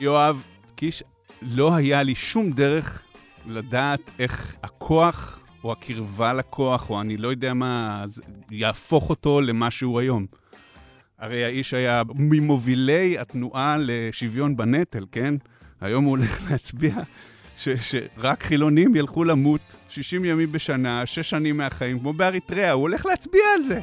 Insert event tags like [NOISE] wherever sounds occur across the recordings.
יואב קיש, לא היה לי שום דרך לדעת איך הכוח או הקרבה לכוח, או אני לא יודע מה, יהפוך אותו למה שהוא היום. הרי האיש היה ממובילי התנועה לשוויון בנטל, כן? היום הוא הולך להצביע ש, שרק חילונים ילכו למות 60 ימים בשנה, 6 שנים מהחיים, כמו באריתריאה, הוא הולך להצביע על זה.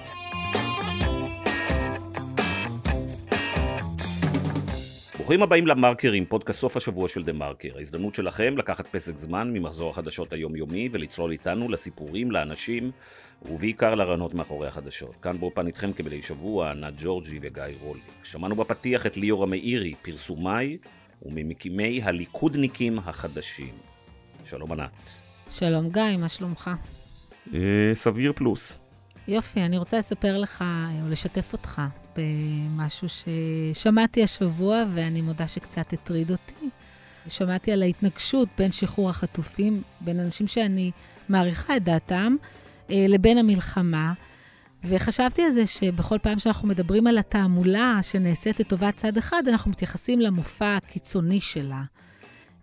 ברוכים הבאים למרקרים, פודקאסט סוף השבוע של דה מרקר. ההזדמנות שלכם לקחת פסק זמן ממחזור החדשות היומיומי ולצלול איתנו לסיפורים, לאנשים ובעיקר לרעיונות מאחורי החדשות. כאן באופן איתכם כמדי שבוע, ענת ג'ורג'י וגיא רוליק. שמענו בפתיח את ליאור המאירי, פרסומאי וממקימי הליכודניקים החדשים. שלום ענת. שלום גיא, מה שלומך? אה, סביר פלוס. יופי, אני רוצה לספר לך או לשתף אותך במשהו ששמעתי השבוע, ואני מודה שקצת הטריד אותי. שמעתי על ההתנגשות בין שחרור החטופים, בין אנשים שאני מעריכה את דעתם, אה, לבין המלחמה. וחשבתי על זה שבכל פעם שאנחנו מדברים על התעמולה שנעשית לטובת צד אחד, אנחנו מתייחסים למופע הקיצוני שלה.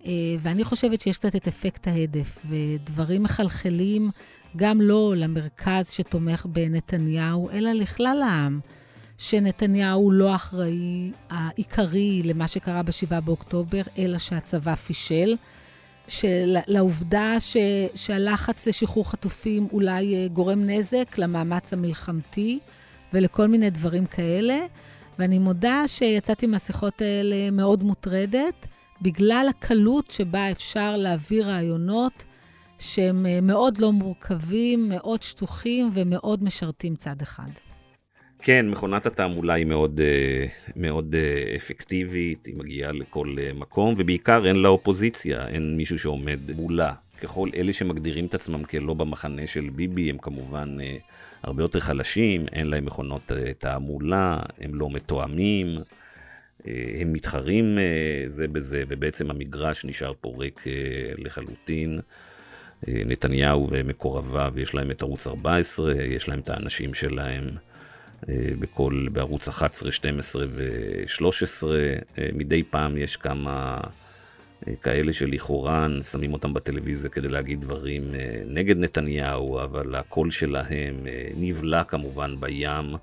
אה, ואני חושבת שיש קצת את אפקט ההדף, ודברים מחלחלים גם לא למרכז שתומך בנתניהו, אלא לכלל העם. שנתניהו לא אחראי העיקרי למה שקרה ב-7 באוקטובר, אלא שהצבא פישל. לעובדה ש, שהלחץ לשחרור חטופים אולי אה, גורם נזק למאמץ המלחמתי ולכל מיני דברים כאלה. ואני מודה שיצאתי מהשיחות האלה מאוד מוטרדת, בגלל הקלות שבה אפשר להעביר רעיונות שהם אה, מאוד לא מורכבים, מאוד שטוחים ומאוד משרתים צד אחד. כן, מכונת התעמולה היא מאוד, אה, מאוד אה, אפקטיבית, היא מגיעה לכל אה, מקום, ובעיקר אין לה אופוזיציה, אין מישהו שעומד מולה. ככל אלה שמגדירים את עצמם כלא במחנה של ביבי, הם כמובן הרבה יותר חלשים, אין להם מכונות תעמולה, הם לא מתואמים, הם מתחרים זה בזה, ובעצם המגרש נשאר פה ריק לחלוטין. נתניהו ומקורביו, יש להם את ערוץ 14, יש להם את האנשים שלהם. אה, בכל, בערוץ 11, 12 ו-13. מדי פעם יש כמה אה, כאלה שלכאורה שמים אותם בטלוויזיה כדי להגיד דברים אה, נגד נתניהו, אבל הקול שלהם נבלע כמובן בים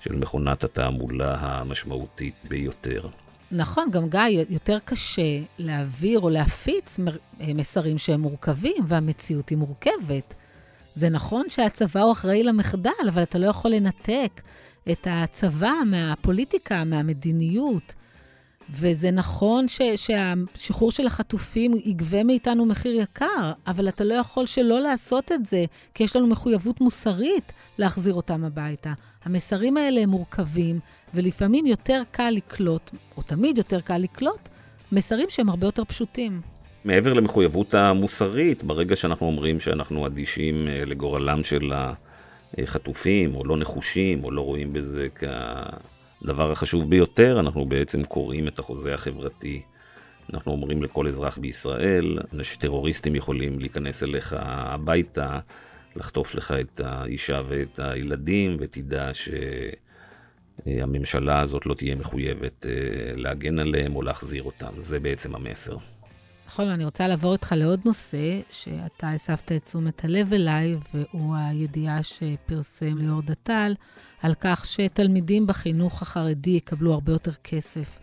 של מכונת התעמולה המשמעותית ביותר. נכון, גם גיא, יותר קשה להעביר או להפיץ מסרים שהם מורכבים, והמציאות היא מורכבת. זה נכון שהצבא הוא אחראי למחדל, אבל אתה לא יכול לנתק את הצבא מהפוליטיקה, מהמדיניות. וזה נכון ש, שהשחרור של החטופים יגבה מאיתנו מחיר יקר, אבל אתה לא יכול שלא לעשות את זה, כי יש לנו מחויבות מוסרית להחזיר אותם הביתה. המסרים האלה הם מורכבים, ולפעמים יותר קל לקלוט, או תמיד יותר קל לקלוט, מסרים שהם הרבה יותר פשוטים. מעבר למחויבות המוסרית, ברגע שאנחנו אומרים שאנחנו אדישים אה, לגורלם של ה... חטופים או לא נחושים או לא רואים בזה כדבר החשוב ביותר, אנחנו בעצם קוראים את החוזה החברתי. אנחנו אומרים לכל אזרח בישראל, שטרוריסטים יכולים להיכנס אליך הביתה, לחטוף לך את האישה ואת הילדים, ותדע שהממשלה הזאת לא תהיה מחויבת אה, להגן עליהם או להחזיר אותם. זה בעצם המסר. נכון, אני רוצה לעבור איתך לעוד נושא, שאתה הסבת את תשומת הלב אליי, והוא הידיעה שפרסם ליאור דטל, על כך שתלמידים בחינוך החרדי יקבלו הרבה יותר כסף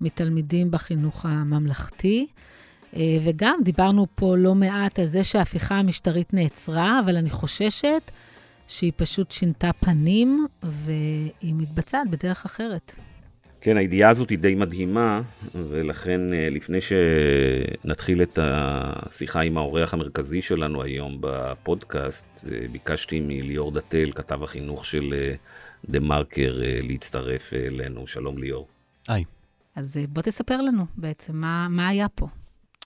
מתלמידים בחינוך הממלכתי. אה, וגם דיברנו פה לא מעט על זה שההפיכה המשטרית נעצרה, אבל אני חוששת שהיא פשוט שינתה פנים, והיא מתבצעת בדרך אחרת. כן, הידיעה הזאת היא די מדהימה, ולכן אה, לפני שנתחיל את השיחה עם האורח המרכזי שלנו היום בפודקאסט, אה, ביקשתי מליאור דתל, כתב החינוך של אה, דה מרקר, להצטרף אלינו. שלום ליאור. היי. אז בוא תספר לנו בעצם מה, מה היה פה.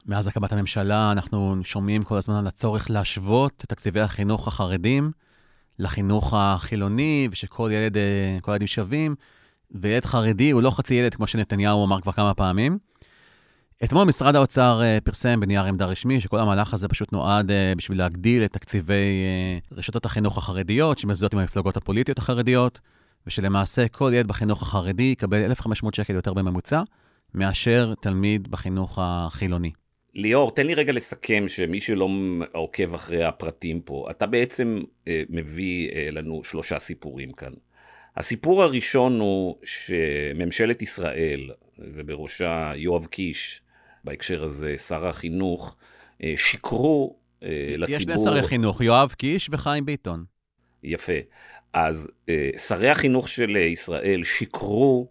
מאז הקמת הממשלה אנחנו שומעים כל הזמן על הצורך להשוות את תקציבי החינוך החרדים לחינוך החילוני, ושכל ילד, כל הילדים שווים. וילד חרדי הוא לא חצי ילד, כמו שנתניהו אמר כבר כמה פעמים. אתמול משרד האוצר uh, פרסם בנייר עמדה רשמי שכל המהלך הזה פשוט נועד uh, בשביל להגדיל את תקציבי uh, רשתות החינוך החרדיות שמזוהות עם המפלגות הפוליטיות החרדיות, ושלמעשה כל ילד בחינוך החרדי יקבל 1,500 שקל יותר בממוצע, מאשר תלמיד בחינוך החילוני. ליאור, תן לי רגע לסכם שמי שלא עוקב אחרי הפרטים פה, אתה בעצם אה, מביא אה, לנו שלושה סיפורים כאן. הסיפור הראשון הוא שממשלת ישראל, ובראשה יואב קיש, בהקשר הזה שר החינוך, אה, שיקרו אה, לציבור... יש שני שרי חינוך, יואב קיש וחיים ביטון. יפה. אז אה, שרי החינוך של ישראל שיקרו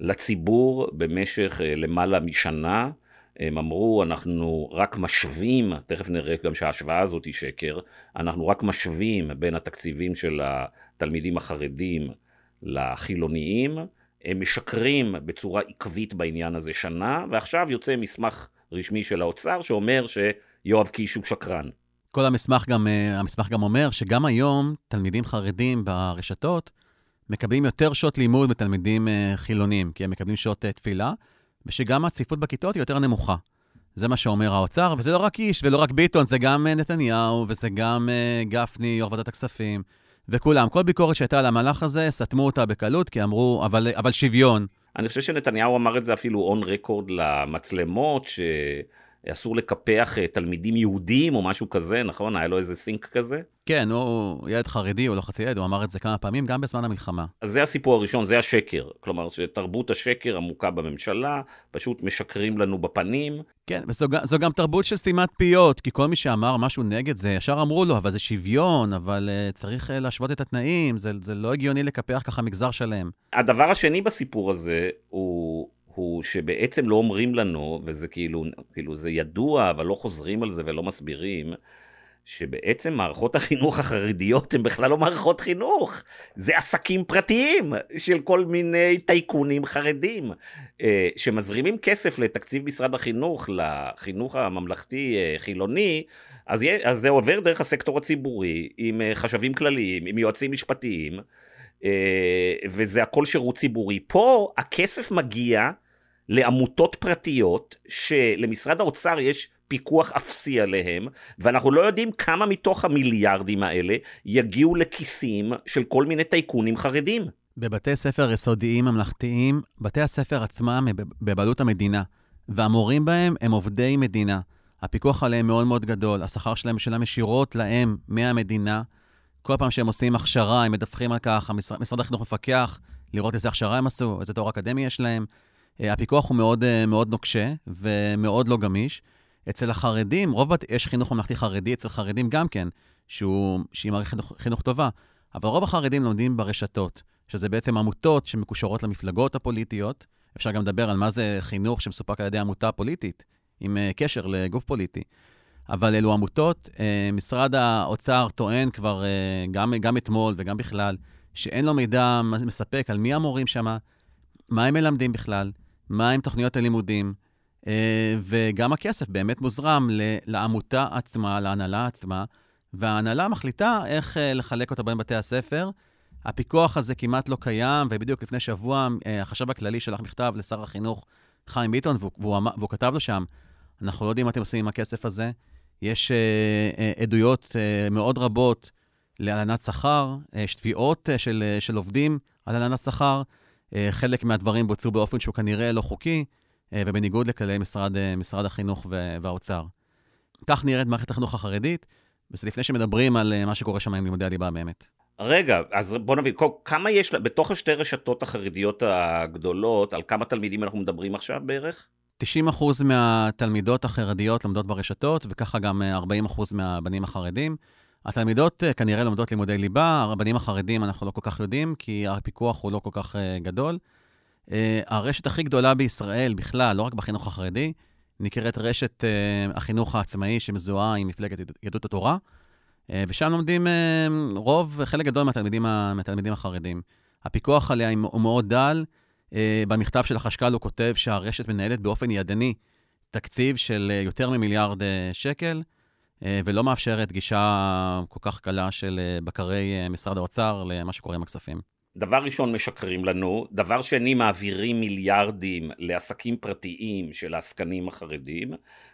לציבור במשך למעלה משנה. הם אמרו, אנחנו רק משווים, תכף נראה גם שההשוואה הזאת היא שקר, אנחנו רק משווים בין התקציבים של התלמידים החרדים לחילוניים, הם משקרים בצורה עקבית בעניין הזה שנה, ועכשיו יוצא מסמך רשמי של האוצר שאומר שיואב קיש הוא שקרן. כל המסמך גם, אה, המסמך גם אומר שגם היום תלמידים חרדים ברשתות מקבלים יותר שעות לימוד מתלמידים אה, חילונים, כי הם מקבלים שעות אה, תפילה, ושגם הצפיפות בכיתות היא יותר נמוכה. זה מה שאומר האוצר, וזה לא רק איש ולא רק ביטון, זה גם נתניהו, וזה גם גפני, יו"ר ועדת הכספים, וכולם. כל ביקורת שהייתה על המהלך הזה, סתמו אותה בקלות, כי אמרו, אבל, אבל שוויון. אני חושב שנתניהו אמר את זה אפילו און רקורד למצלמות, ש... אסור לקפח אה, תלמידים יהודים או משהו כזה, נכון? היה לו איזה סינק כזה? כן, הוא ילד חרדי, הוא לא חצי ילד, הוא אמר את זה כמה פעמים, גם בזמן המלחמה. אז זה הסיפור הראשון, זה השקר. כלומר, שתרבות השקר עמוקה בממשלה, פשוט משקרים לנו בפנים. כן, וזו גם תרבות של סתימת פיות, כי כל מי שאמר משהו נגד זה, ישר אמרו לו, אבל זה שוויון, אבל uh, צריך uh, להשוות את התנאים, זה, זה לא הגיוני לקפח ככה מגזר שלם. הדבר השני בסיפור הזה הוא... הוא שבעצם לא אומרים לנו, וזה כאילו, כאילו זה ידוע, אבל לא חוזרים על זה ולא מסבירים, שבעצם מערכות החינוך החרדיות הן בכלל לא מערכות חינוך, זה עסקים פרטיים של כל מיני טייקונים חרדים, אה, שמזרימים כסף לתקציב משרד החינוך, לחינוך הממלכתי-חילוני, אה, אז, אז זה עובר דרך הסקטור הציבורי, עם אה, חשבים כלליים, עם יועצים משפטיים, וזה הכל שירות ציבורי. פה הכסף מגיע לעמותות פרטיות, שלמשרד האוצר יש פיקוח אפסי עליהם, ואנחנו לא יודעים כמה מתוך המיליארדים האלה יגיעו לכיסים של כל מיני טייקונים חרדים. בבתי ספר יסודיים ממלכתיים, בתי הספר עצמם הם בבעלות המדינה, והמורים בהם הם עובדי מדינה. הפיקוח עליהם מאוד מאוד גדול, השכר שלהם משלם ישירות להם מהמדינה. כל פעם שהם עושים הכשרה, הם מדווחים על כך, משרד החינוך מפקח לראות איזה הכשרה הם עשו, איזה תואר אקדמי יש להם. אה, הפיקוח הוא מאוד, אה, מאוד נוקשה ומאוד לא גמיש. אצל החרדים, רוב, יש חינוך ממלכתי חרדי, אצל חרדים גם כן, שהוא, שהיא מערכת חינוך, חינוך טובה, אבל רוב החרדים לומדים ברשתות, שזה בעצם עמותות שמקושרות למפלגות הפוליטיות. אפשר גם לדבר על מה זה חינוך שמסופק על ידי עמותה פוליטית, עם uh, קשר לגוף פוליטי. אבל אלו עמותות, משרד האוצר טוען כבר גם, גם אתמול וגם בכלל, שאין לו מידע מספק על מי המורים שם, מה הם מלמדים בכלל, מהם תוכניות הלימודים, אה, וגם הכסף באמת מוזרם לעמותה עצמה, להנהלה עצמה, וההנהלה מחליטה איך אה, לחלק אותה בין בתי הספר. הפיקוח הזה כמעט לא קיים, ובדיוק לפני שבוע אה, החשב הכללי שלח מכתב לשר החינוך חיים ביטון, והוא, והוא, והוא כתב לו שם, אנחנו לא יודעים מה אתם עושים עם הכסף הזה. יש uh, עדויות uh, מאוד רבות להלנת שכר, יש תביעות uh, של, uh, של עובדים על הלנת שכר. אה, חלק מהדברים בוצעו באופן שהוא כנראה לא חוקי, אה, ובניגוד לכללי משרד, אה, משרד החינוך והאוצר. כך נראית מערכת החינוך החרדית, וזה לפני שמדברים על מה שקורה שם עם לימודי הליבה באמת. רגע, אז בוא נבין, כמה יש, בתוך השתי רשתות החרדיות הגדולות, על כמה תלמידים אנחנו מדברים עכשיו בערך? 90% מהתלמידות החרדיות לומדות ברשתות, וככה גם 40% מהבנים החרדים. התלמידות אה, כנראה לומדות לימודי ליבה, הרבנים החרדים אנחנו לא כל כך יודעים, כי הפיקוח הוא לא כל כך uh, גדול. Uh, הרשת הכי גדולה בישראל בכלל, לא רק בחינוך החרדי, נקראת רשת החינוך העצמאי שמזוהה עם מפלגת יהדות התורה, ושם לומדים רוב, חלק גדול מהתלמידים, מהתלמידים החרדים. הפיקוח עליה הוא מאוד דל. במכתב של החשכ"ל הוא כותב שהרשת מנהלת באופן ידני תקציב של יותר ממיליארד שקל. אה, ולא מאפשרת גישה כל כך קלה של אה, בקרי אה, משרד האוצר למה שקורה עם הכספים. דבר ראשון משקרים לנו, דבר שני מעבירים מיליארדים לעסקים פרטיים של העסקנים החרדים,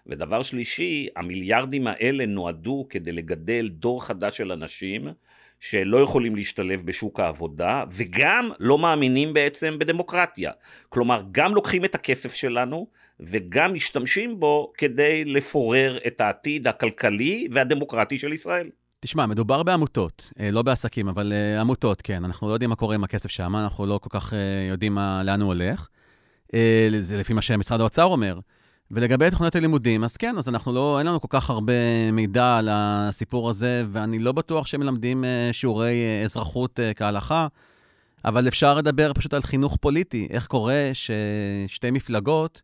ודבר שלישי, המיליארדים האלה נועדו כדי לגדל דור חדש של אנשים שלא יכולים להשתלב בשוק העבודה, וגם לא מאמינים בעצם בדמוקרטיה. כלומר, גם לוקחים את הכסף שלנו, וגם משתמשים בו כדי לפורר את העתיד הכלכלי והדמוקרטי של ישראל. תשמע, מדובר בעמותות, אה, לא בעסקים, אבל אה, עמותות, כן. אנחנו לא יודעים מה קורה עם הכסף שם, אנחנו לא כל כך אה, יודעים מה, לאן הוא הולך. זה לפי מה שמשרד האוצר אומר. ולגבי תוכניות הלימודים, אז כן, אז אנחנו לא, אין לנו כל כך הרבה מידע על הסיפור הזה, ואני לא בטוח שהם מלמדים שיעורי אזרחות כהלכה, אבל אפשר לדבר פשוט על חינוך פוליטי. איך קורה ששתי מפלגות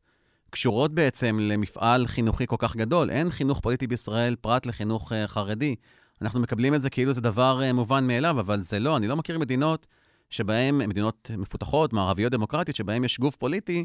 קשורות בעצם למפעל חינוכי כל כך גדול? אין חינוך פוליטי בישראל פרט לחינוך חרדי. אנחנו מקבלים את זה כאילו זה דבר מובן מאליו, אבל זה לא. אני לא מכיר מדינות שבהן, מדינות מפותחות, מערביות דמוקרטיות, שבהן יש גוף פוליטי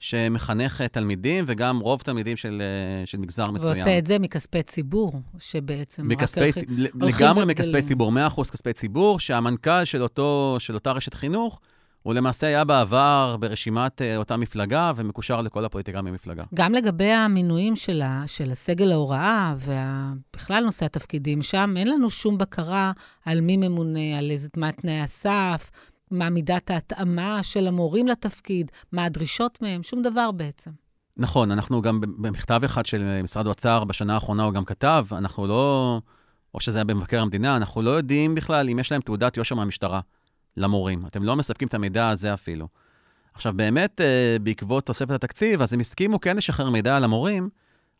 שמחנך אה, תלמידים, וגם רוב תלמידים של, uh, של מגזר מסוים. ועושה את זה מכספי ציבור, שבעצם מכספי, רק הולכים... לגמרי מכספי ציבור, 100% כספי ציבור, שהמנכ"ל של, אותו, של אותה רשת חינוך, הוא למעשה היה בעבר ברשימת uh, אותה מפלגה ומקושר לכל הפוליטיקאים במפלגה. גם לגבי המינויים של, ה, של הסגל ההוראה ובכלל נושא התפקידים, שם אין לנו שום בקרה על מי ממונה, על איזה, מה תנאי הסף, מה מידת ההתאמה של המורים לתפקיד, מה הדרישות מהם, שום דבר בעצם. נכון, אנחנו גם במכתב אחד של משרד האוצר בשנה האחרונה הוא גם כתב, אנחנו לא, או שזה היה במבקר המדינה, אנחנו לא יודעים בכלל אם יש להם תעודת יושר מהמשטרה. למורים. אתם לא מספקים את המידע הזה אפילו. עכשיו, באמת, אה, בעקבות תוספת התקציב, אז הם הסכימו כן לשחרר מידע על המורים,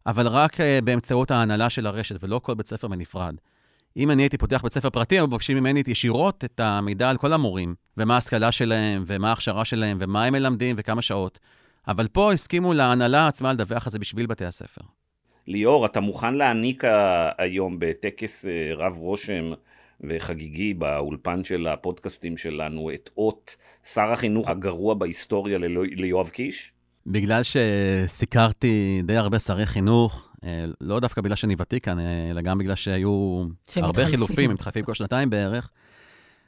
אבל רק אה, באמצעות ההנהלה של הרשת, ולא כל בית ספר בנפרד. אם אני הייתי פותח בית ספר פרטי, הם מבקשים ממני ישירות את המידע על כל המורים, ומה ההשכלה שלהם, ומה ההכשרה שלהם, ומה הם מלמדים, וכמה שעות. אבל פה הסכימו להנהלה עצמה לדווח על זה בשביל בתי הספר. ליאור, אתה מוכן להעניק היום בטקס אה, רב רושם וחגיגי באולפן של הפודקאסטים שלנו את אות שר החינוך הגרוע בהיסטוריה ליואב קיש? בגלל שסיקרתי די הרבה שרי חינוך, לא דווקא בגלל שאני ותיק כאן, אה, אלא גם בגלל שהיו הרבה חילופים, הם מתחלפים כל שנתיים בערך.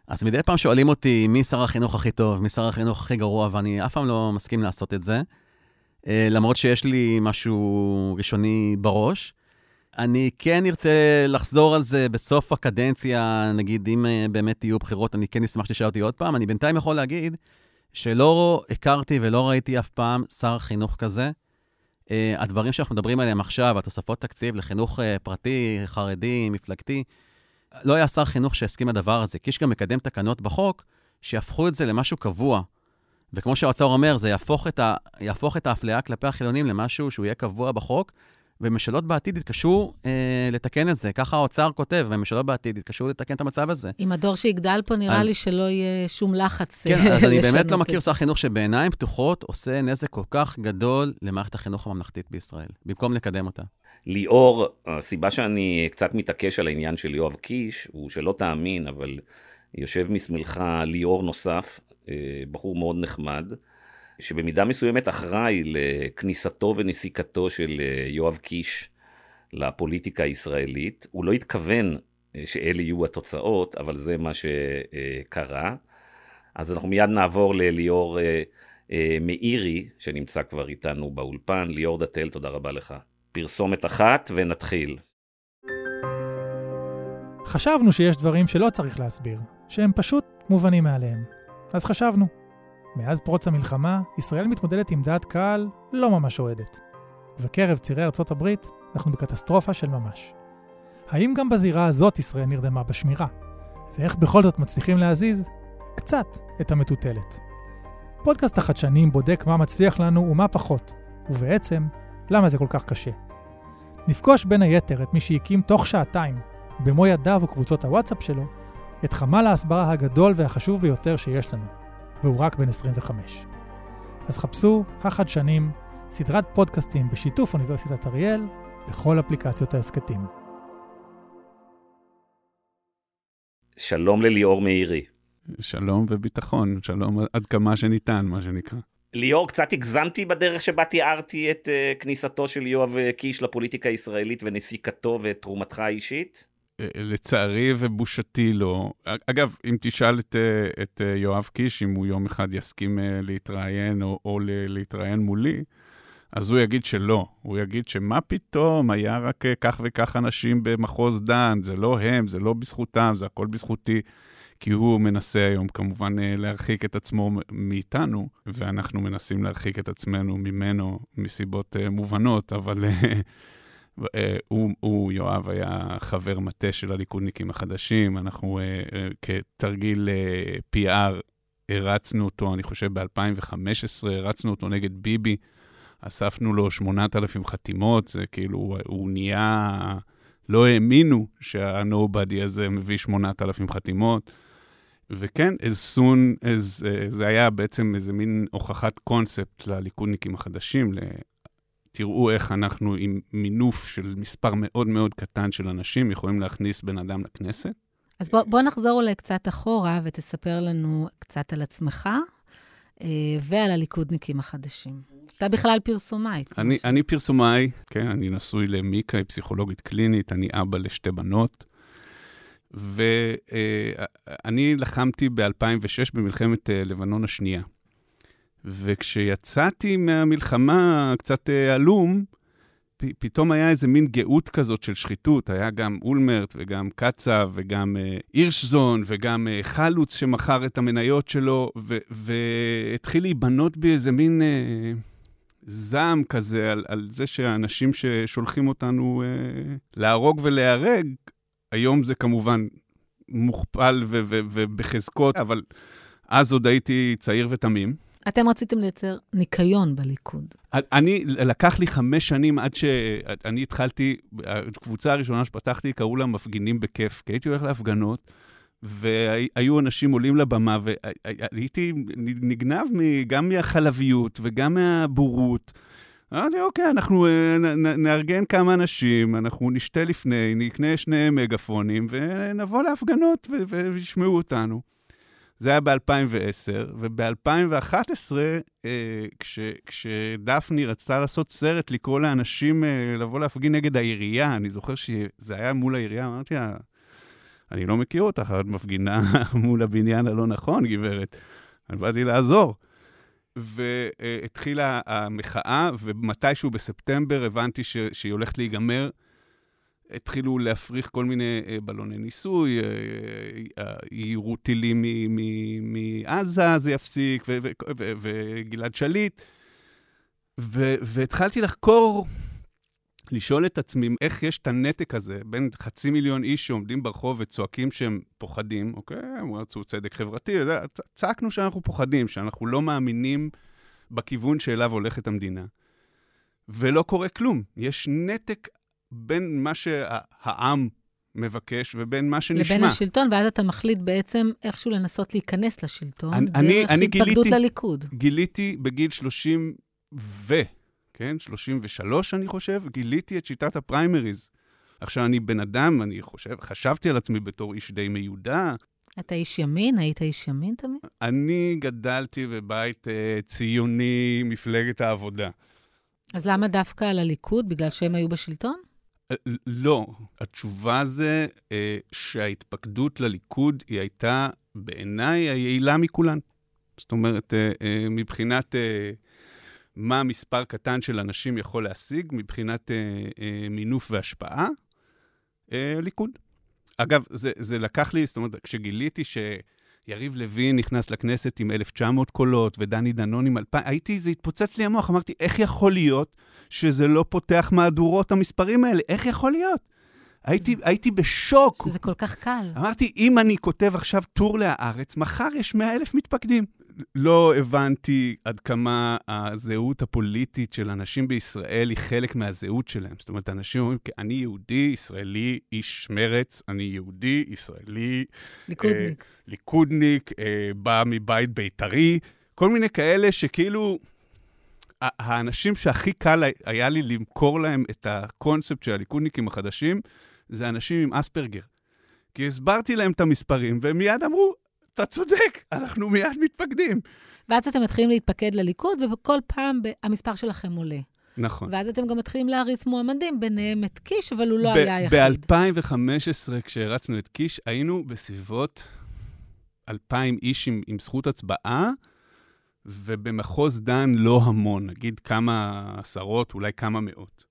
אז מדי פעם שואלים אותי מי שר החינוך הכי טוב, מי שר החינוך הכי גרוע, ואני אף פעם לא מסכים לעשות את זה. אה, למרות שיש לי משהו ראשוני בראש. אני כן ארצה לחזור על זה בסוף הקדנציה, נגיד, אם אה, באמת יהיו בחירות, אני כן אשמח שתשאל אותי עוד פעם. אני בינתיים יכול להגיד שלא הכרתי ולא ראיתי אף פעם שר חינוך כזה. Uh, הדברים שאנחנו מדברים עליהם עכשיו, התוספות תקציב לחינוך uh, פרטי, חרדי, מפלגתי, לא היה שר חינוך שהסכים לדבר הזה, כי יש גם מקדם תקנות בחוק שיהפכו את זה למשהו קבוע. וכמו שהאוצר אומר, זה יהפוך את, ה... יהפוך את האפליה כלפי החילונים למשהו שהוא יהיה קבוע בחוק, וממשלות בעתיד יתקשו אה, לתקן את זה. ככה האוצר כותב, וממשלות בעתיד יתקשו לתקן את המצב הזה. עם הדור שיגדל פה, נראה אז... לי שלא יהיה שום לחץ כן, אז אני באמת לא מכיר שר חינוך שבעיניים פתוחות עושה נזק כל כך גדול למערכת החינוך הממלכתית בישראל, במקום לקדם אותה. ליאור, הסיבה שאני קצת מתעקש על העניין של יואב קיש, הוא שלא תאמין, אבל יושב משמאלך ליאור נוסף, אה, בחור מאוד נחמד. שבמידה מסוימת אחראי לכניסתו ונסיקתו של אה, יואב קיש לפוליטיקה הישראלית. הוא לא התכוון אה, שאלה יהיו התוצאות, אבל זה מה שקרה. אז אנחנו מיד נעבור לליאור אה, מאירי, שנמצא כבר איתנו באולפן. ליאור דתל, תודה רבה לך. פרסומת אחת ונתחיל. חשבנו שיש דברים שלא צריך להסביר, שהם פשוט מובנים מאליהם. אז חשבנו. מאז פרוץ המלחמה, ישראל מתמודדת עם דעת קהל לא ממש אוהדת. ובקרב צירי ארצות הברית, אנחנו בקטסטרופה של ממש. האם גם בזירה הזאת ישראל נרדמה בשמירה? ואיך בכל זאת מצליחים להזיז קצת את המטוטלת? פודקאסט החדשנים בודק מה מצליח לנו ומה פחות, ובעצם, למה זה כל כך קשה. נפגוש בין היתר את מי שהקים תוך שעתיים, במו ידיו וקבוצות הוואטסאפ שלו, את חמ"ל ההסברה הגדול והחשוב ביותר שיש לנו, והוא רק בן 25. אז חפשו החדשנים, סדרת פודקאסטים בשיתוף אוניברסיטת אריאל, בכל אפליקציות ההסכתים. שלום לליאור מאירי. שלום וביטחון, שלום עד כמה שניתן, מה שנקרא. ליאור, קצת הגזמתי בדרך שבה תיארתי את uh, כניסתו של יואב קיש לפוליטיקה הישראלית ונסיקתו ואת תרומתך האישית? לצערי ובושתי לא. אגב, אם תשאל את, אה, את אה, יואב קיש, אם הוא יום אחד יסכים אה, להתראיין או, או להתראיין מולי, אז הוא יגיד שלא. הוא יגיד שמה פתאום, היה רק אה, כך וכך אנשים במחוז דן, זה לא הם, זה לא בזכותם, זה הכל בזכותי. כי הוא מנסה היום כמובן אה, להרחיק את עצמו מאיתנו, ואנחנו מנסים להרחיק את עצמנו ממנו מסיבות מובנות, אבל הוא, הוא, יואב, היה חבר מטה של הליכודניקים החדשים, אנחנו uh, uh, כתרגיל PR הרצנו אותו, אני חושב ב-2015, הרצנו אותו נגד ביבי, אספנו לו 8,000 חתימות, זה כאילו, הוא, הוא נהיה... לא האמינו שה-Nobody הזה מביא 8,000 חתימות. וכן, as soon as, זה היה בעצם איזה מין הוכחת קונספט לליכודניקים החדשים. תראו איך אנחנו עם מינוף של מספר מאוד מאוד קטן של אנשים יכולים להכניס בן אדם לכנסת. אז בוא, בוא נחזור אולי קצת אחורה ותספר לנו קצת על עצמך uh, ועל הליכודניקים החדשים. אתה בכלל פרסומאי. אני, ש... אני פרסומאי, כן, אני נשוי למיקה, היא פסיכולוגית קלינית, אני אבא לשתי בנות. ואני לחמתי ב-2006 במלחמת אה, לבנון השנייה. וכשיצאתי מהמלחמה קצת אה, עלום, פתאום היה איזה מין גאות כזאת של שחיתות. היה גם אולמרט וגם קצב וגם אה, הירשזון וגם חלוץ שמכר את המניות שלו, והתחיל להיבנות בי איזה מין אה, זעם כזה על, על זה שהאנשים ששולחים אותנו אה, להרוג ולהיהרג, היום זה כמובן מוכפל ובחזקות, אבל אז עוד הייתי צעיר ותמים. אתם רציתם לייצר ניקיון בליכוד. אני, לקח לי חמש שנים עד שאני התחלתי, הקבוצה הראשונה שפתחתי, קראו לה מפגינים בכיף, כי הייתי הולך להפגנות, והיו אנשים עולים לבמה, והייתי נגנב גם מהחלביות וגם מהבורות. אמרתי, אוקיי, אנחנו אה, נארגן כמה אנשים, אנחנו נשתה לפני, נקנה שני מגפונים, ונבוא להפגנות וישמעו אותנו. זה היה ב-2010, וב-2011, אה, כש, כשדפני רצתה לעשות סרט, לקרוא לאנשים אה, לבוא להפגין נגד העירייה, אני זוכר שזה היה מול העירייה, אמרתי לה, אני לא מכיר אותך, את מפגינה [LAUGHS] מול הבניין הלא נכון, גברת. אני באתי לעזור. והתחילה המחאה, ומתישהו בספטמבר הבנתי ש, שהיא הולכת להיגמר. התחילו להפריך כל מיני אה, בלוני ניסוי, אה, אה, יירו טילים מעזה, זה יפסיק, וגלעד שליט. והתחלתי לחקור לשאול את עצמי איך יש את הנתק הזה בין חצי מיליון איש שעומדים ברחוב וצועקים שהם פוחדים, אוקיי? הם רצו צדק חברתי, צעקנו שאנחנו פוחדים, שאנחנו לא מאמינים בכיוון שאליו הולכת המדינה. ולא קורה כלום. יש נתק בין מה שהעם מבקש ובין מה שנשמע. לבין השלטון, ואז אתה מחליט בעצם איכשהו לנסות להיכנס לשלטון, אני, דרך התפקדות לליכוד. גיליתי בגיל 30 ו... כן? 33, אני חושב, גיליתי את שיטת הפריימריז. עכשיו, אני בן אדם, אני חושב, חשבתי על עצמי בתור איש די מיודע. אתה איש ימין? היית איש ימין תמיד? אני גדלתי בבית uh, ציוני, מפלגת העבודה. אז למה דווקא על הליכוד? בגלל שהם היו בשלטון? Uh, לא. התשובה זה uh, שההתפקדות לליכוד היא הייתה בעיניי היעילה מכולן. זאת אומרת, uh, uh, מבחינת... Uh, מה מספר קטן של אנשים יכול להשיג מבחינת אה, אה, מינוף והשפעה? אה, ליכוד. אגב, זה, זה לקח לי, זאת אומרת, כשגיליתי שיריב לוין נכנס לכנסת עם 1,900 קולות ודני דנון עם 2,000, הייתי, זה התפוצץ לי המוח, אמרתי, איך יכול להיות שזה לא פותח מהדורות המספרים האלה? איך יכול להיות? הייתי, הייתי בשוק. שזה כל כך קל. אמרתי, אם אני כותב עכשיו טור להארץ, מחר יש 100 אלף מתפקדים. לא הבנתי עד כמה הזהות הפוליטית של אנשים בישראל היא חלק מהזהות שלהם. זאת אומרת, אנשים אומרים, אני יהודי, ישראלי, איש מרץ, אני יהודי, ישראלי... ליכודניק. אה, ליכודניק, אה, בא מבית בית"רי, כל מיני כאלה שכאילו... האנשים שהכי קל היה לי למכור להם את הקונספט של הליכודניקים החדשים, זה אנשים עם אספרגר. כי הסברתי להם את המספרים, והם מיד אמרו, אתה צודק, אנחנו מיד מתפקדים. ואז אתם מתחילים להתפקד לליכוד, וכל פעם המספר שלכם עולה. נכון. ואז אתם גם מתחילים להריץ מועמדים, ביניהם את קיש, אבל הוא לא היה היחיד. ב-2015, כשהרצנו את קיש, היינו בסביבות 2,000 איש עם, עם זכות הצבעה, ובמחוז דן לא המון, נגיד כמה עשרות, אולי כמה מאות.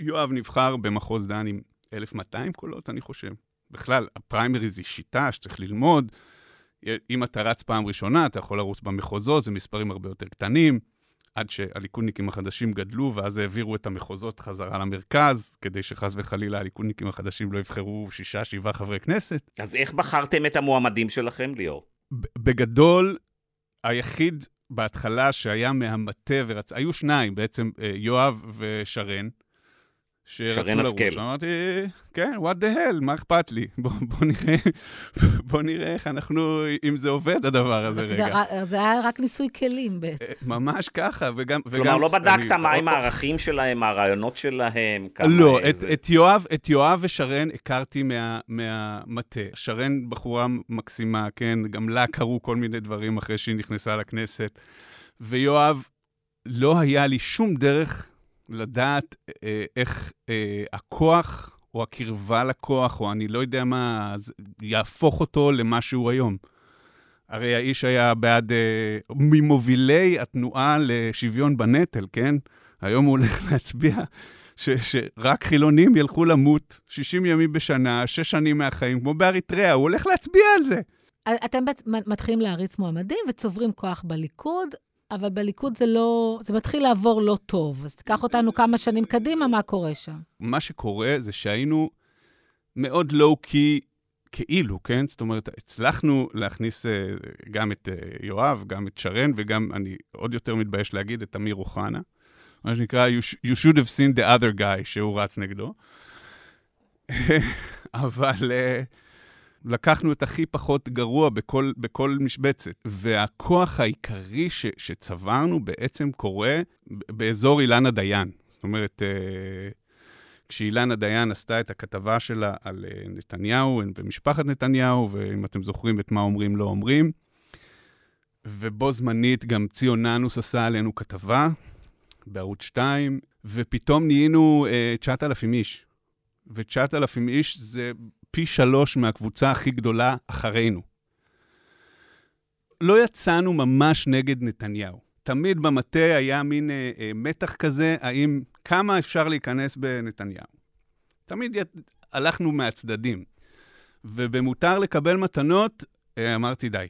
יואב נבחר במחוז דן עם 1,200 קולות, אני חושב. בכלל, הפריימריז היא שיטה שצריך ללמוד. אם אתה רץ פעם ראשונה, אתה יכול לרוץ במחוזות, זה מספרים הרבה יותר קטנים. עד שהליכודניקים החדשים גדלו, ואז העבירו את המחוזות חזרה למרכז, כדי שחס וחלילה הליכודניקים החדשים לא יבחרו שישה, שבעה חברי כנסת. אז איך בחרתם את המועמדים שלכם, ליאור? בגדול, היחיד בהתחלה שהיה מהמטה ורצ... היו שניים בעצם, אה, יואב ושרן. שרן השכל. אמרתי, כן, what the hell, מה אכפת לי? [LAUGHS] בוא, בוא, נראה, בוא נראה איך אנחנו, אם זה עובד הדבר הזה רגע. זה היה רק ניסוי כלים בעצם. אה, ממש ככה, וגם... כלומר, וגם, לא בדקת מה עם הערכים שלהם, מה הרעיונות שלהם, כמה... לא, את, את, יואב, את יואב ושרן הכרתי מה, מהמטה. שרן בחורה מקסימה, כן? גם לה קרו כל מיני דברים אחרי שהיא נכנסה לכנסת. ויואב, לא היה לי שום דרך לדעת אה, איך אה, הכוח או הקרבה לכוח, או אני לא יודע מה, יהפוך אותו למה שהוא היום. הרי האיש היה בעד, אה, ממובילי התנועה לשוויון בנטל, כן? היום הוא הולך [LAUGHS] להצביע ש, שרק חילונים ילכו למות 60 ימים בשנה, 6 שנים מהחיים, כמו באריתריאה, הוא הולך להצביע על זה. אתם מתחילים להריץ מועמדים וצוברים כוח בליכוד. אבל בליכוד זה לא, זה מתחיל לעבור לא טוב. אז תיקח אותנו כמה שנים קדימה, מה קורה שם? מה שקורה זה שהיינו מאוד לואו-קי כאילו, כן? זאת אומרת, הצלחנו להכניס uh, גם את uh, יואב, גם את שרן, וגם, אני עוד יותר מתבייש להגיד, את אמיר אוחנה. מה שנקרא, you, you should have seen the other guy שהוא רץ נגדו. [LAUGHS] אבל... Uh, לקחנו את הכי פחות גרוע בכל, בכל משבצת. והכוח העיקרי ש, שצברנו בעצם קורה באזור אילנה דיין. זאת אומרת, אה, כשאילנה דיין עשתה את הכתבה שלה על אה, נתניהו ומשפחת נתניהו, ואם אתם זוכרים את מה אומרים, לא אומרים, ובו זמנית גם ציוננוס עשה עלינו כתבה בערוץ 2, ופתאום נהיינו אה, 9,000 איש. ו-9,000 איש זה פי שלוש מהקבוצה הכי גדולה אחרינו. לא יצאנו ממש נגד נתניהו. תמיד במטה היה מין אה, אה, מתח כזה, האם, כמה אפשר להיכנס בנתניהו. תמיד ית, הלכנו מהצדדים. ובמותר לקבל מתנות, אה, אמרתי, די,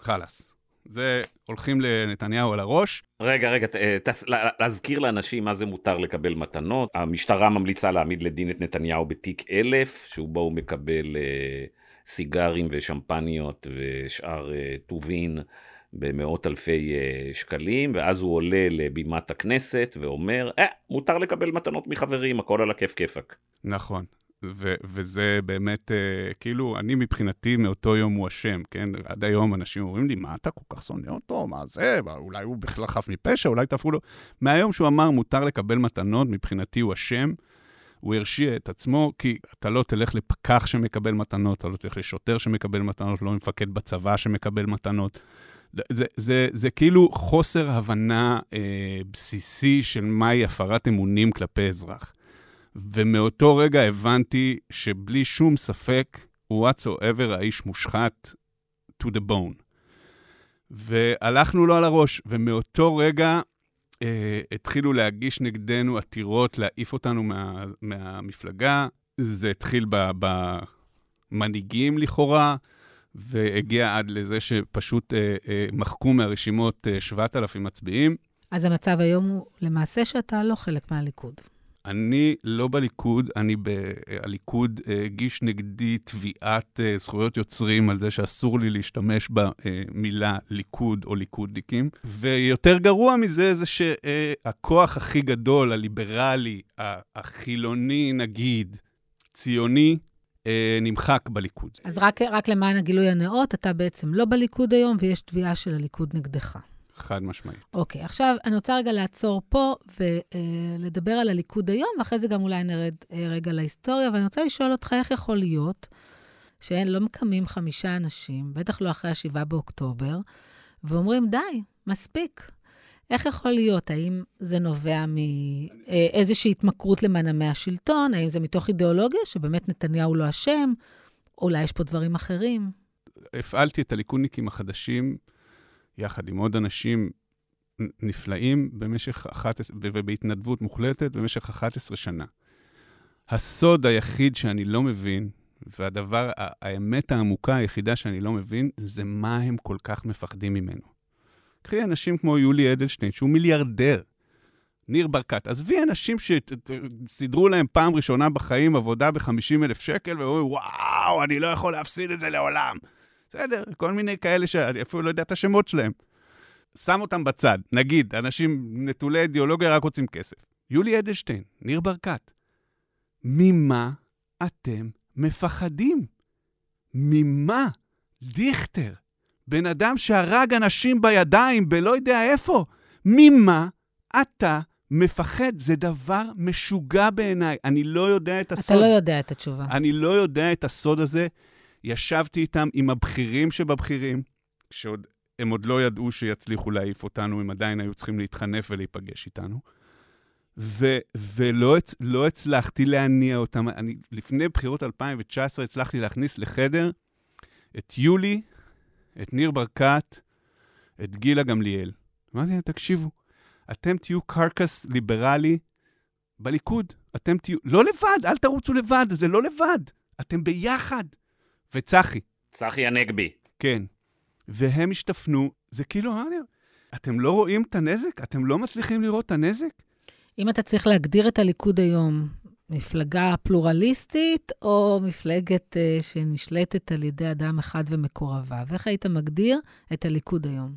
חלאס. זה הולכים לנתניהו על הראש. רגע, רגע, תס, להזכיר לאנשים מה זה מותר לקבל מתנות. המשטרה ממליצה להעמיד לדין את נתניהו בתיק אלף, שבו הוא מקבל אה, סיגרים ושמפניות ושאר אה, טובין במאות אלפי אה, שקלים, ואז הוא עולה לבימת הכנסת ואומר, אה, מותר לקבל מתנות מחברים, הכל על הכיף כיפאק. נכון. ו- וזה באמת, uh, כאילו, אני מבחינתי מאותו יום הוא אשם, כן? עד היום אנשים אומרים לי, מה אתה כל כך שונא אותו? מה זה? אולי הוא בכלל חף מפשע? אולי תהפכו לו... מהיום שהוא אמר, מותר לקבל מתנות, מבחינתי הוא אשם. הוא הרשיע את עצמו, כי אתה לא תלך לפקח שמקבל מתנות, אתה לא תלך לשוטר שמקבל מתנות, לא למפקד בצבא שמקבל מתנות. זה, זה, זה כאילו חוסר הבנה אה, בסיסי של מהי הפרת אמונים כלפי אזרח. ומאותו רגע הבנתי שבלי שום ספק, whatsoever האיש מושחת to the bone. והלכנו לו על הראש, ומאותו רגע אה, התחילו להגיש נגדנו עתירות, להעיף אותנו מה, מהמפלגה. זה התחיל במנהיגים לכאורה, והגיע עד לזה שפשוט אה, אה, מחקו מהרשימות אה, 7,000 מצביעים. אז המצב היום הוא למעשה שאתה לא חלק מהליכוד. אני לא בליכוד, אני בליכוד אה, הגיש נגדי תביעת אה, זכויות יוצרים על זה שאסור לי להשתמש במילה ליכוד או ליכודניקים. ויותר גרוע מזה זה שהכוח הכי גדול, הליברלי, החילוני נגיד, ציוני, אה, נמחק בליכוד. אז רק, רק למען הגילוי הנאות, אתה בעצם לא בליכוד היום ויש תביעה של הליכוד נגדך. חד משמעית. אוקיי, okay, עכשיו אני רוצה רגע לעצור פה ולדבר על הליכוד היום, ואחרי זה גם אולי נרד אה, רגע להיסטוריה, ואני רוצה לשאול אותך איך יכול להיות שאין, לא מקמים חמישה אנשים, בטח לא אחרי ה-7 באוקטובר, ואומרים, די, מספיק. איך יכול להיות? האם זה נובע מאיזושהי התמכרות למנעמי השלטון? האם זה מתוך אידיאולוגיה שבאמת נתניהו לא אשם? אולי יש פה דברים אחרים? הפעלתי את הליכודניקים החדשים יחד עם עוד אנשים נפלאים במשך 11, ובהתנדבות מוחלטת במשך 11 שנה. הסוד היחיד שאני לא מבין, והדבר, האמת העמוקה היחידה שאני לא מבין, זה מה הם כל כך מפחדים ממנו. קחי אנשים כמו יולי אדלשטיין, שהוא מיליארדר. ניר ברקת. עזבי אנשים שסידרו להם פעם ראשונה בחיים עבודה ב-50 אלף שקל, ואומרים, וואו, אני לא יכול להפסיד את זה לעולם. בסדר, כל מיני כאלה שאני אפילו לא יודע את השמות שלהם. שם אותם בצד. נגיד, אנשים נטולי אידיאולוגיה רק רוצים כסף. יולי אדלשטיין, ניר ברקת. ממה אתם מפחדים? ממה? דיכטר, בן אדם שהרג אנשים בידיים בלא יודע איפה, ממה אתה מפחד? זה דבר משוגע בעיניי. אני לא יודע את הסוד. אתה לא יודע את התשובה. אני לא יודע את הסוד הזה. ישבתי איתם, עם הבכירים שבבכירים, שעוד הם עוד לא ידעו שיצליחו להעיף אותנו, הם עדיין היו צריכים להתחנף ולהיפגש איתנו. ו- ולא לא הצלחתי להניע אותם. אני, לפני בחירות 2019 הצלחתי להכניס לחדר את יולי, את ניר ברקת, את גילה גמליאל. אמרתי להם, תקשיבו, אתם תהיו קרקס ליברלי בליכוד. אתם תהיו... לא לבד, אל תרוצו לבד, זה לא לבד. אתם ביחד. וצחי. צחי הנגבי. כן. והם השתפנו, זה כאילו, אתם לא רואים את הנזק? אתם לא מצליחים לראות את הנזק? אם אתה צריך להגדיר את הליכוד היום, מפלגה פלורליסטית או מפלגת uh, שנשלטת על ידי אדם אחד ומקורביו? איך היית מגדיר את הליכוד היום?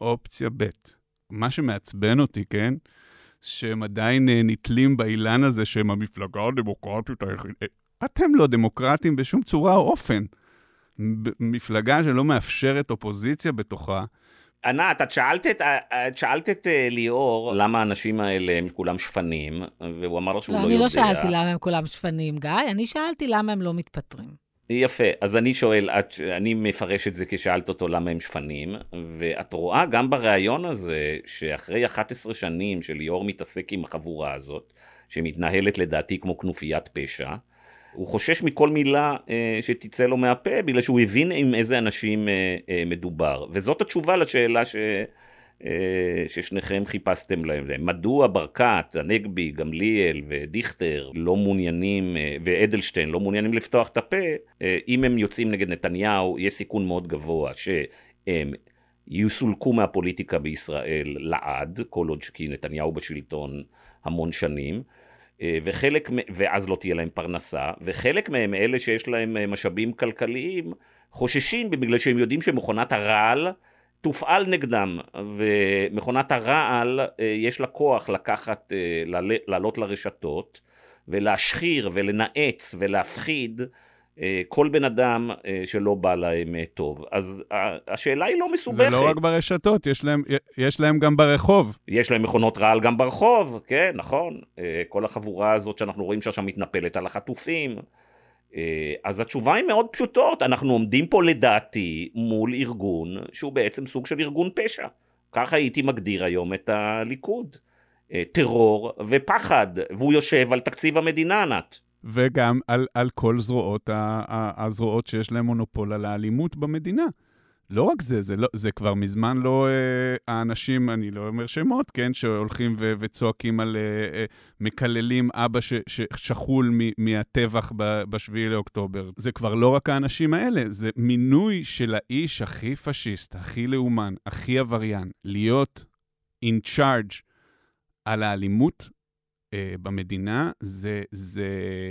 אופציה ב'. מה שמעצבן אותי, כן? שהם עדיין uh, נתלים באילן הזה שהם המפלגה הדמוקרטית היחידה. אתם לא דמוקרטים בשום צורה או אופן. מפלגה שלא מאפשרת אופוזיציה בתוכה, ענת, את שאלת את, את, שאלת את אה, ליאור למה האנשים האלה הם כולם שפנים, והוא אמר שהוא לא, לא יודע. לא, אני לא שאלתי למה הם כולם שפנים, גיא, אני שאלתי למה הם לא מתפטרים. יפה, אז אני שואל, את, אני מפרש את זה כשאלת אותו למה הם שפנים, ואת רואה גם בריאיון הזה, שאחרי 11 שנים שליאור מתעסק עם החבורה הזאת, שמתנהלת לדעתי כמו כנופיית פשע, הוא חושש מכל מילה אה, שתצא לו מהפה, בגלל שהוא הבין עם איזה אנשים אה, אה, מדובר. וזאת התשובה לשאלה ש, אה, ששניכם חיפשתם להם. מדוע ברקת, הנגבי, גמליאל ודיכטר לא מעוניינים, אה, ואדלשטיין לא מעוניינים לפתוח את הפה, אה, אם הם יוצאים נגד נתניהו, יש סיכון מאוד גבוה שהם... יסולקו מהפוליטיקה בישראל לעד, כל עוד כי נתניהו בשלטון המון שנים, וחלק, ואז לא תהיה להם פרנסה, וחלק מהם, אלה שיש להם אה, משאבים כלכליים, חוששים בגלל שהם יודעים שמכונת הרעל תופעל נגדם, ומכונת הרעל אה, יש לה כוח לקחת, לעלות לרשתות, ולהשחיר ולנאץ ולהפחיד אה, כל בן אדם אה, שלא בא להם אה, טוב. אז השאלה היא לא מסובכת. זה לא רק ברשתות, יש להם, יש להם גם ברחוב. יש להם מכונות רעל גם ברחוב, כן, נכון. כל החבורה הזאת שאנחנו רואים שעכשיו מתנפלת על החטופים. אז התשובה היא מאוד פשוטות, אנחנו עומדים פה לדעתי מול ארגון שהוא בעצם סוג של ארגון פשע. ככה הייתי מגדיר היום את הליכוד. טרור ופחד, והוא יושב על תקציב המדינה, ענת. וגם על, על כל זרועות, הזרועות שיש להם מונופול על האלימות במדינה. לא רק זה, זה, לא, זה כבר מזמן לא אה, האנשים, אני לא אומר שמות, כן, שהולכים ו, וצועקים על, אה, אה, מקללים אבא ש, ששכול מ, מהטבח ב-7 לאוקטובר. זה כבר לא רק האנשים האלה, זה מינוי של האיש הכי פשיסט, הכי לאומן, הכי עבריין, להיות in charge על האלימות אה, במדינה, זה, זה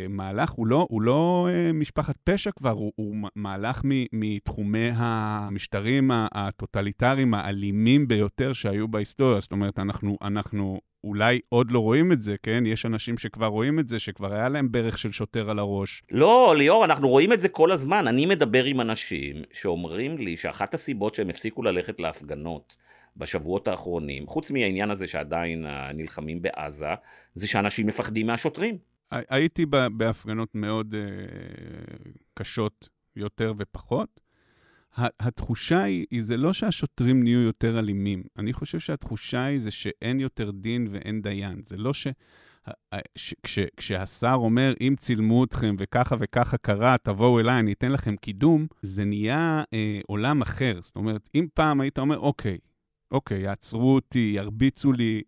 מהלך, הוא לא, הוא לא אה, משפחת פשע כבר, הוא, הוא מהלך מ, מתחומי המשטרים הטוטליטריים האלימים ביותר שהיו בהיסטוריה. זאת אומרת, אנחנו, אנחנו אולי עוד לא רואים את זה, כן? יש אנשים שכבר רואים את זה, שכבר היה להם ברך של שוטר על הראש. לא, ליאור, אנחנו רואים את זה כל הזמן. אני מדבר עם אנשים שאומרים לי שאחת הסיבות שהם הפסיקו ללכת להפגנות, בשבועות האחרונים, חוץ מהעניין הזה שעדיין נלחמים בעזה, זה שאנשים מפחדים מהשוטרים. הייתי בהפגנות מאוד uh, קשות יותר ופחות. התחושה היא זה לא שהשוטרים נהיו יותר אלימים. אני חושב שהתחושה היא זה שאין יותר דין ואין דיין. זה לא ש... ש, כש, כשהשר אומר, אם צילמו אתכם וככה וככה קרה, תבואו אליי, אני אתן לכם קידום, זה נהיה אה, עולם אחר. זאת אומרת, אם פעם היית אומר, אוקיי, אוקיי, יעצרו אותי, ירביצו לי,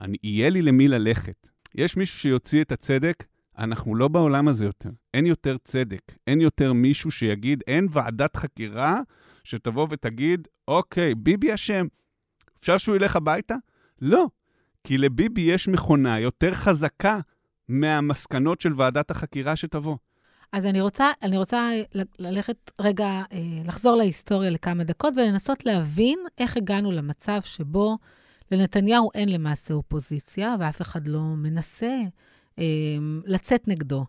אני, יהיה לי למי ללכת. יש מישהו שיוציא את הצדק, אנחנו לא בעולם הזה יותר. אין יותר צדק. אין יותר מישהו שיגיד, אין ועדת חקירה שתבוא ותגיד, אוקיי, ביבי אשם, אפשר שהוא ילך הביתה? לא, כי לביבי יש מכונה יותר חזקה מהמסקנות של ועדת החקירה שתבוא. אז אני רוצה, אני רוצה ללכת רגע, אה, לחזור להיסטוריה לכמה דקות ולנסות להבין איך הגענו למצב שבו לנתניהו אין למעשה אופוזיציה, ואף אחד לא מנסה אה, לצאת נגדו.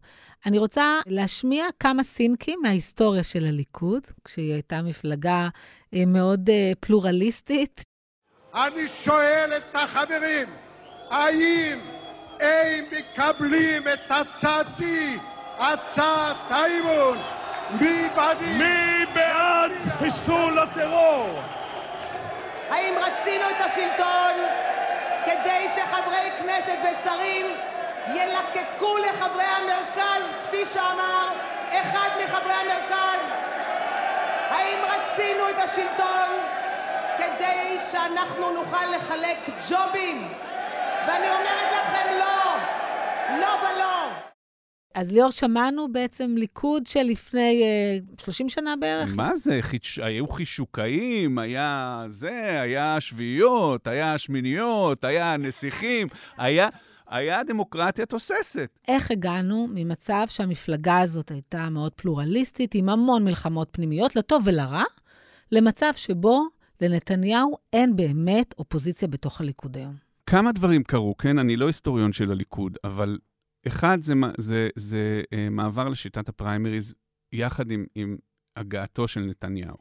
אני רוצה להשמיע כמה סינקים מההיסטוריה של הליכוד, כשהיא הייתה מפלגה אה, מאוד אה, פלורליסטית. אני שואל את החברים, האם הם מקבלים את הצעתי, הצעת האימון? מי בעד חיסול הטרור? האם רצינו את השלטון כדי שחברי כנסת ושרים ילקקו לחברי המרכז, כפי שאמר אחד מחברי המרכז? האם רצינו את השלטון כדי שאנחנו נוכל לחלק ג'ובים? ואני אומרת לכם לא, לא ולא. אז ליאור, שמענו בעצם ליכוד של לפני uh, 30 שנה בערך. מה זה? חיש... היו חישוקאים, היה זה, היה שביעיות, היה שמיניות, היה נסיכים, היה... היה דמוקרטיה תוססת. איך הגענו ממצב שהמפלגה הזאת הייתה מאוד פלורליסטית, עם המון מלחמות פנימיות, לטוב ולרע, למצב שבו לנתניהו אין באמת אופוזיציה בתוך הליכוד היום? כמה דברים קרו, כן? אני לא היסטוריון של הליכוד, אבל אחד, זה, זה, זה uh, מעבר לשיטת הפריימריז יחד עם, עם הגעתו של נתניהו.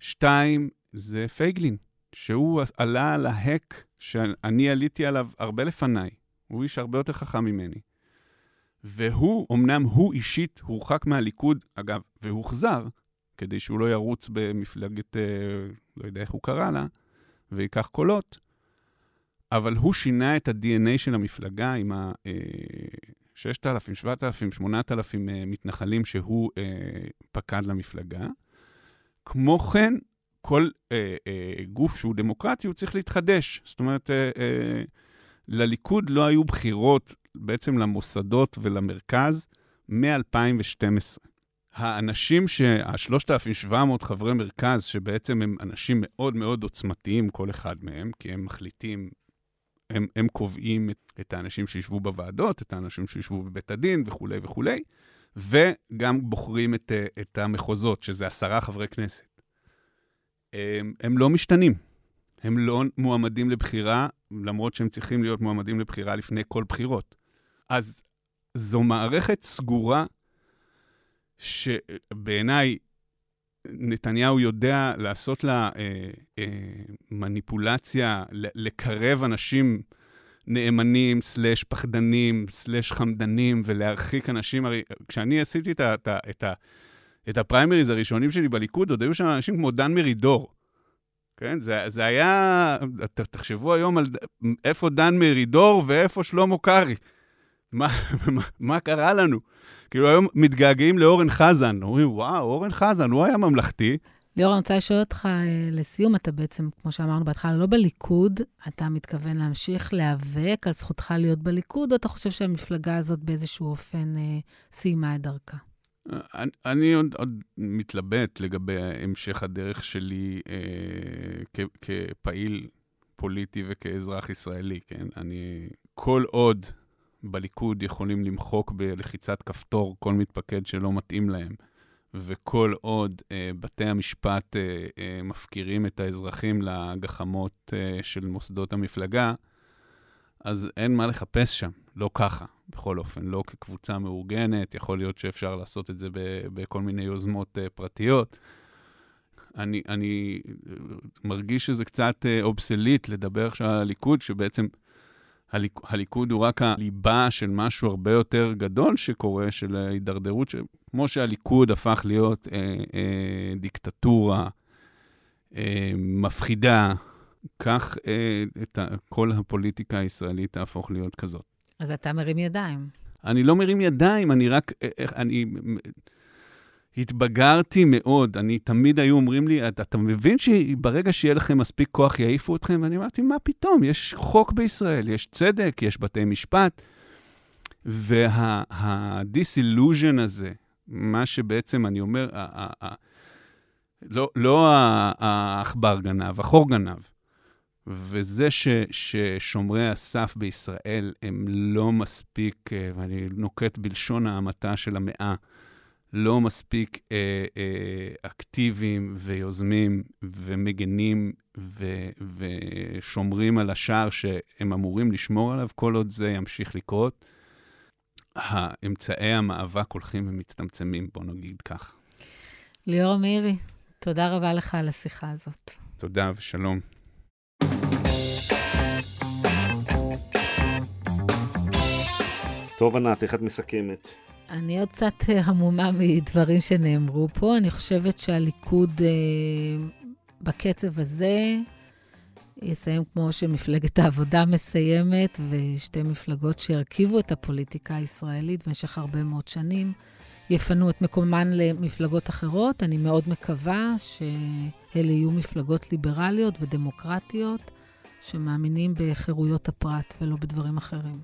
שתיים, זה פייגלין, שהוא עלה על ההק שאני עליתי עליו הרבה לפניי. הוא איש הרבה יותר חכם ממני. והוא, אמנם הוא אישית הורחק מהליכוד, אגב, והוחזר, כדי שהוא לא ירוץ במפלגת, uh, לא יודע איך הוא קרא לה, ויקח קולות, אבל הוא שינה את ה-DNA של המפלגה עם ה-6,000, 7,000, 8,000 מתנחלים שהוא אה, פקד למפלגה. כמו כן, כל אה, אה, גוף שהוא דמוקרטי, הוא צריך להתחדש. זאת אומרת, אה, אה, לליכוד לא היו בחירות בעצם למוסדות ולמרכז מ-2012. האנשים, ה-3,700 חברי מרכז, שבעצם הם אנשים מאוד מאוד עוצמתיים, כל אחד מהם, כי הם מחליטים הם, הם קובעים את, האנשים שישבו בוועדות, את האנשים שישבו בבית הדין וכולי וכולי, וגם בוחרים את, את המחוזות, שזה עשרה חברי כנסת. הם, הם לא משתנים. הם לא מועמדים לבחירה, למרות שהם צריכים להיות מועמדים לבחירה לפני כל בחירות. אז זו מערכת סגורה, שבעיניי נתניהו יודע לעשות לה אה, אה, מניפולציה, לקרב אנשים נאמנים, סלאש פחדנים, סלאש חמדנים, ולהרחיק אנשים. הרי כשאני עשיתי את, ה, את, ה, את, ה, את הפריימריז הראשונים שלי בליכוד, עוד היו שם אנשים כמו דן מרידור. כן, זה, זה היה, ת, תחשבו היום על איפה דן מרידור ואיפה שלמה קרעי. מה, מה, מה קרה לנו? כאילו היום מתגעגעים לאורן חזן, אומרים, וואו, אורן חזן, הוא היה ממלכתי. ליאור, אני רוצה לשאול אותך אה, לסיום, אתה בעצם, כמו שאמרנו בהתחלה, לא בליכוד, אתה מתכוון להמשיך להיאבק על זכותך להיות בליכוד, או אתה חושב שהמפלגה הזאת באיזשהו אופן אה, סיימה את דרכה? אני, אני עוד, עוד מתלבט לגבי המשך הדרך שלי אה, כ, כפעיל פוליטי וכאזרח ישראלי, כן? אני, כל עוד בליכוד יכולים למחוק בלחיצת כפתור כל מתפקד שלא מתאים להם. וכל עוד אה, בתי המשפט אה, אה, מפקירים את האזרחים לגחמות אה, של מוסדות המפלגה, אז אין מה לחפש שם, לא ככה, בכל אופן, לא כקבוצה מאורגנת, יכול להיות שאפשר לעשות את זה בכל מיני יוזמות אה, פרטיות. אני, אני אה, מרגיש שזה קצת אה, אובסליט לדבר עכשיו על הליכוד, שבעצם הליק, הליכוד הוא רק הליבה של משהו הרבה יותר גדול שקורה, של ההידרדרות, כמו שהליכוד הפך להיות אה, אה, דיקטטורה אה, מפחידה, כך אה, את ה, כל הפוליטיקה הישראלית תהפוך להיות כזאת. אז אתה מרים ידיים. אני לא מרים ידיים, אני רק... אה, אני התבגרתי מאוד. אני, תמיד היו אומרים לי, אתה, אתה מבין שברגע שיהיה לכם מספיק כוח יעיפו אתכם? ואני אמרתי, מה פתאום? יש חוק בישראל, יש צדק, יש בתי משפט. וה-disillusion הזה, מה שבעצם אני אומר, לא, לא העכבר גנב, החור גנב. וזה ש, ששומרי הסף בישראל הם לא מספיק, אה, ואני נוקט בלשון ההמתה של המאה, לא מספיק אה, אה, אקטיביים ויוזמים ומגנים ו, ושומרים על השער שהם אמורים לשמור עליו, כל עוד זה ימשיך לקרות. האמצעי המאבק הולכים ומצטמצמים, בוא נגיד כך. ליאור מאירי, תודה רבה לך על השיחה הזאת. תודה ושלום. טוב, ענת, איך את מסכמת? אני עוד קצת אה, המומה מדברים שנאמרו פה. אני חושבת שהליכוד אה, בקצב הזה יסיים כמו שמפלגת העבודה מסיימת, ושתי מפלגות שהרכיבו את הפוליטיקה הישראלית במשך הרבה מאוד שנים, יפנו את מקומן למפלגות אחרות. אני מאוד מקווה שאלה יהיו מפלגות ליברליות ודמוקרטיות, שמאמינים בחירויות הפרט ולא בדברים אחרים.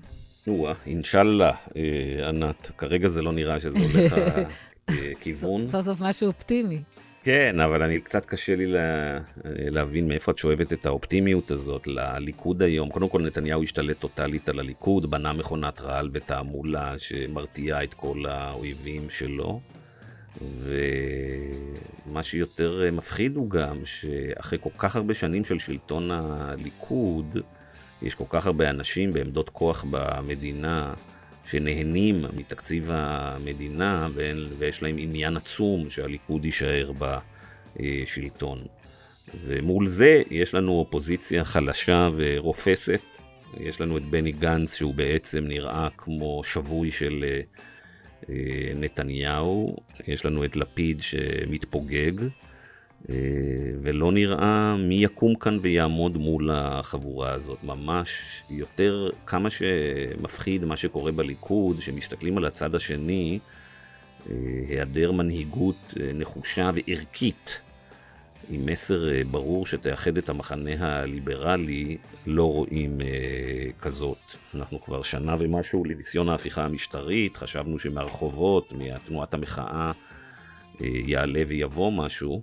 או-אה, אינשאללה, אה, ענת. כרגע זה לא נראה שזה הולך [LAUGHS] לכיוון. סוף סוף משהו אופטימי. כן, אבל אני קצת קשה לי לה, להבין מאיפה את שואבת את האופטימיות הזאת לליכוד היום. קודם כל, נתניהו השתלט טוטאלית על הליכוד, בנה מכונת רעל ותעמולה שמרתיעה את כל האויבים שלו. ומה שיותר מפחיד הוא גם שאחרי כל כך הרבה שנים של שלטון הליכוד, יש כל כך הרבה אנשים בעמדות כוח במדינה שנהנים מתקציב המדינה ויש להם עניין עצום שהליכוד יישאר בשלטון. ומול זה יש לנו אופוזיציה חלשה ורופסת. יש לנו את בני גנץ שהוא בעצם נראה כמו שבוי של אה, נתניהו. יש לנו את לפיד שמתפוגג. אה, ולא נראה מי יקום כאן ויעמוד מול החבורה הזאת. ממש יותר, כמה שמפחיד מה שקורה בליכוד, שמסתכלים על הצד השני, אה, היעדר מנהיגות אה, נחושה וערכית, עם מסר ברור שתאחד את המחנה הליברלי, לא רואים כזאת. אנחנו כבר שנה ומשהו לניסיון ההפיכה המשטרית, חשבנו שמהרחובות, מתנועת המחאה, יעלה ויבוא משהו.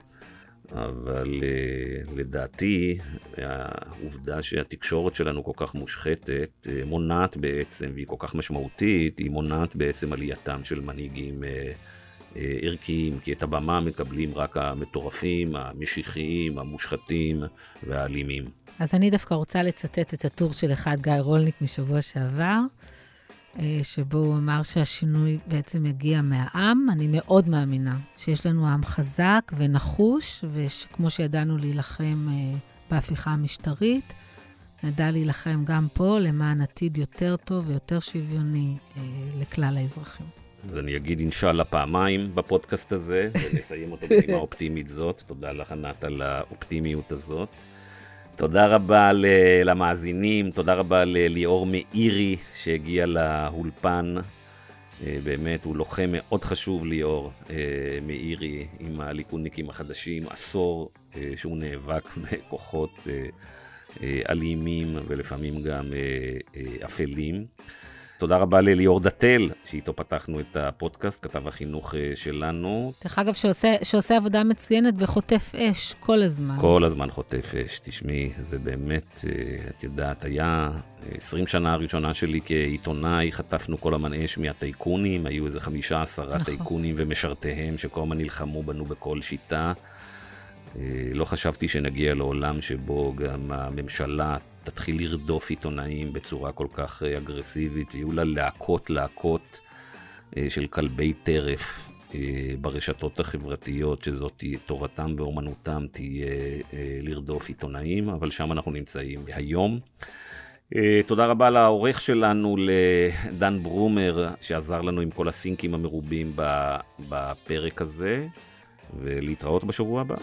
אבל uh, לדעתי, העובדה שהתקשורת שלנו כל כך מושחתת, uh, מונעת בעצם, והיא כל כך משמעותית, היא מונעת בעצם עלייתם של מנהיגים uh, ערכיים, כי את הבמה מקבלים רק המטורפים, המשיחיים, המושחתים והאלימים. אז אני דווקא רוצה לצטט את הטור של אחד, גיא רולניק, משבוע שעבר. אה, שבו הוא אמר שהשינוי בעצם יגיע מהעם. אני מאוד מאמינה שיש לנו עם חזק ונחוש, וכמו שידענו להילחם אה, בהפיכה המשטרית, נדע להילחם גם פה למען עתיד יותר טוב ויותר שוויוני אה, לכלל האזרחים. אז אני אגיד אינשאללה פעמיים בפודקאסט הזה, ונסיים אותו בנימה [LAUGHS] אופטימית זאת. תודה לך, ענת, על האופטימיות הזאת. תודה רבה למאזינים, תודה רבה לליאור מאירי שהגיע לאולפן. אה, באמת, הוא לוחם מאוד חשוב, ליאור אה, מאירי, עם הליכודניקים החדשים, עשור אה, שהוא נאבק [LAUGHS] בכוחות אלימים ולפעמים גם אפלים. תודה רבה לליאור דתל, שאיתו פתחנו את הפודקאסט, כתב החינוך אה, שלנו. דרך אגב, שעושה, שעושה עבודה מצוינת וחוטף אש כל הזמן. כל הזמן חוטף אש. תשמעי, זה באמת, אה, את יודעת, היה 20 שנה הראשונה שלי כעיתונאי, חטפנו כל הזמן אש מהטייקונים, היו איזה חמישה, עשרה נכון. טייקונים ומשרתיהם שכל הזמן נלחמו בנו בכל שיטה. אה, לא חשבתי שנגיע לעולם שבו גם הממשלה תתחיל לרדוף עיתונאים בצורה כל כך אה, אגרסיבית, יהיו לה להקות להקות אה, של כלבי טרף ברשתות החברתיות, שזאת תורתם ואומנותם תהיה לרדוף עיתונאים, אבל שם אנחנו נמצאים היום. תודה רבה לעורך שלנו, לדן ברומר, שעזר לנו עם כל הסינקים המרובים בפרק הזה, ולהתראות בשבוע הבא.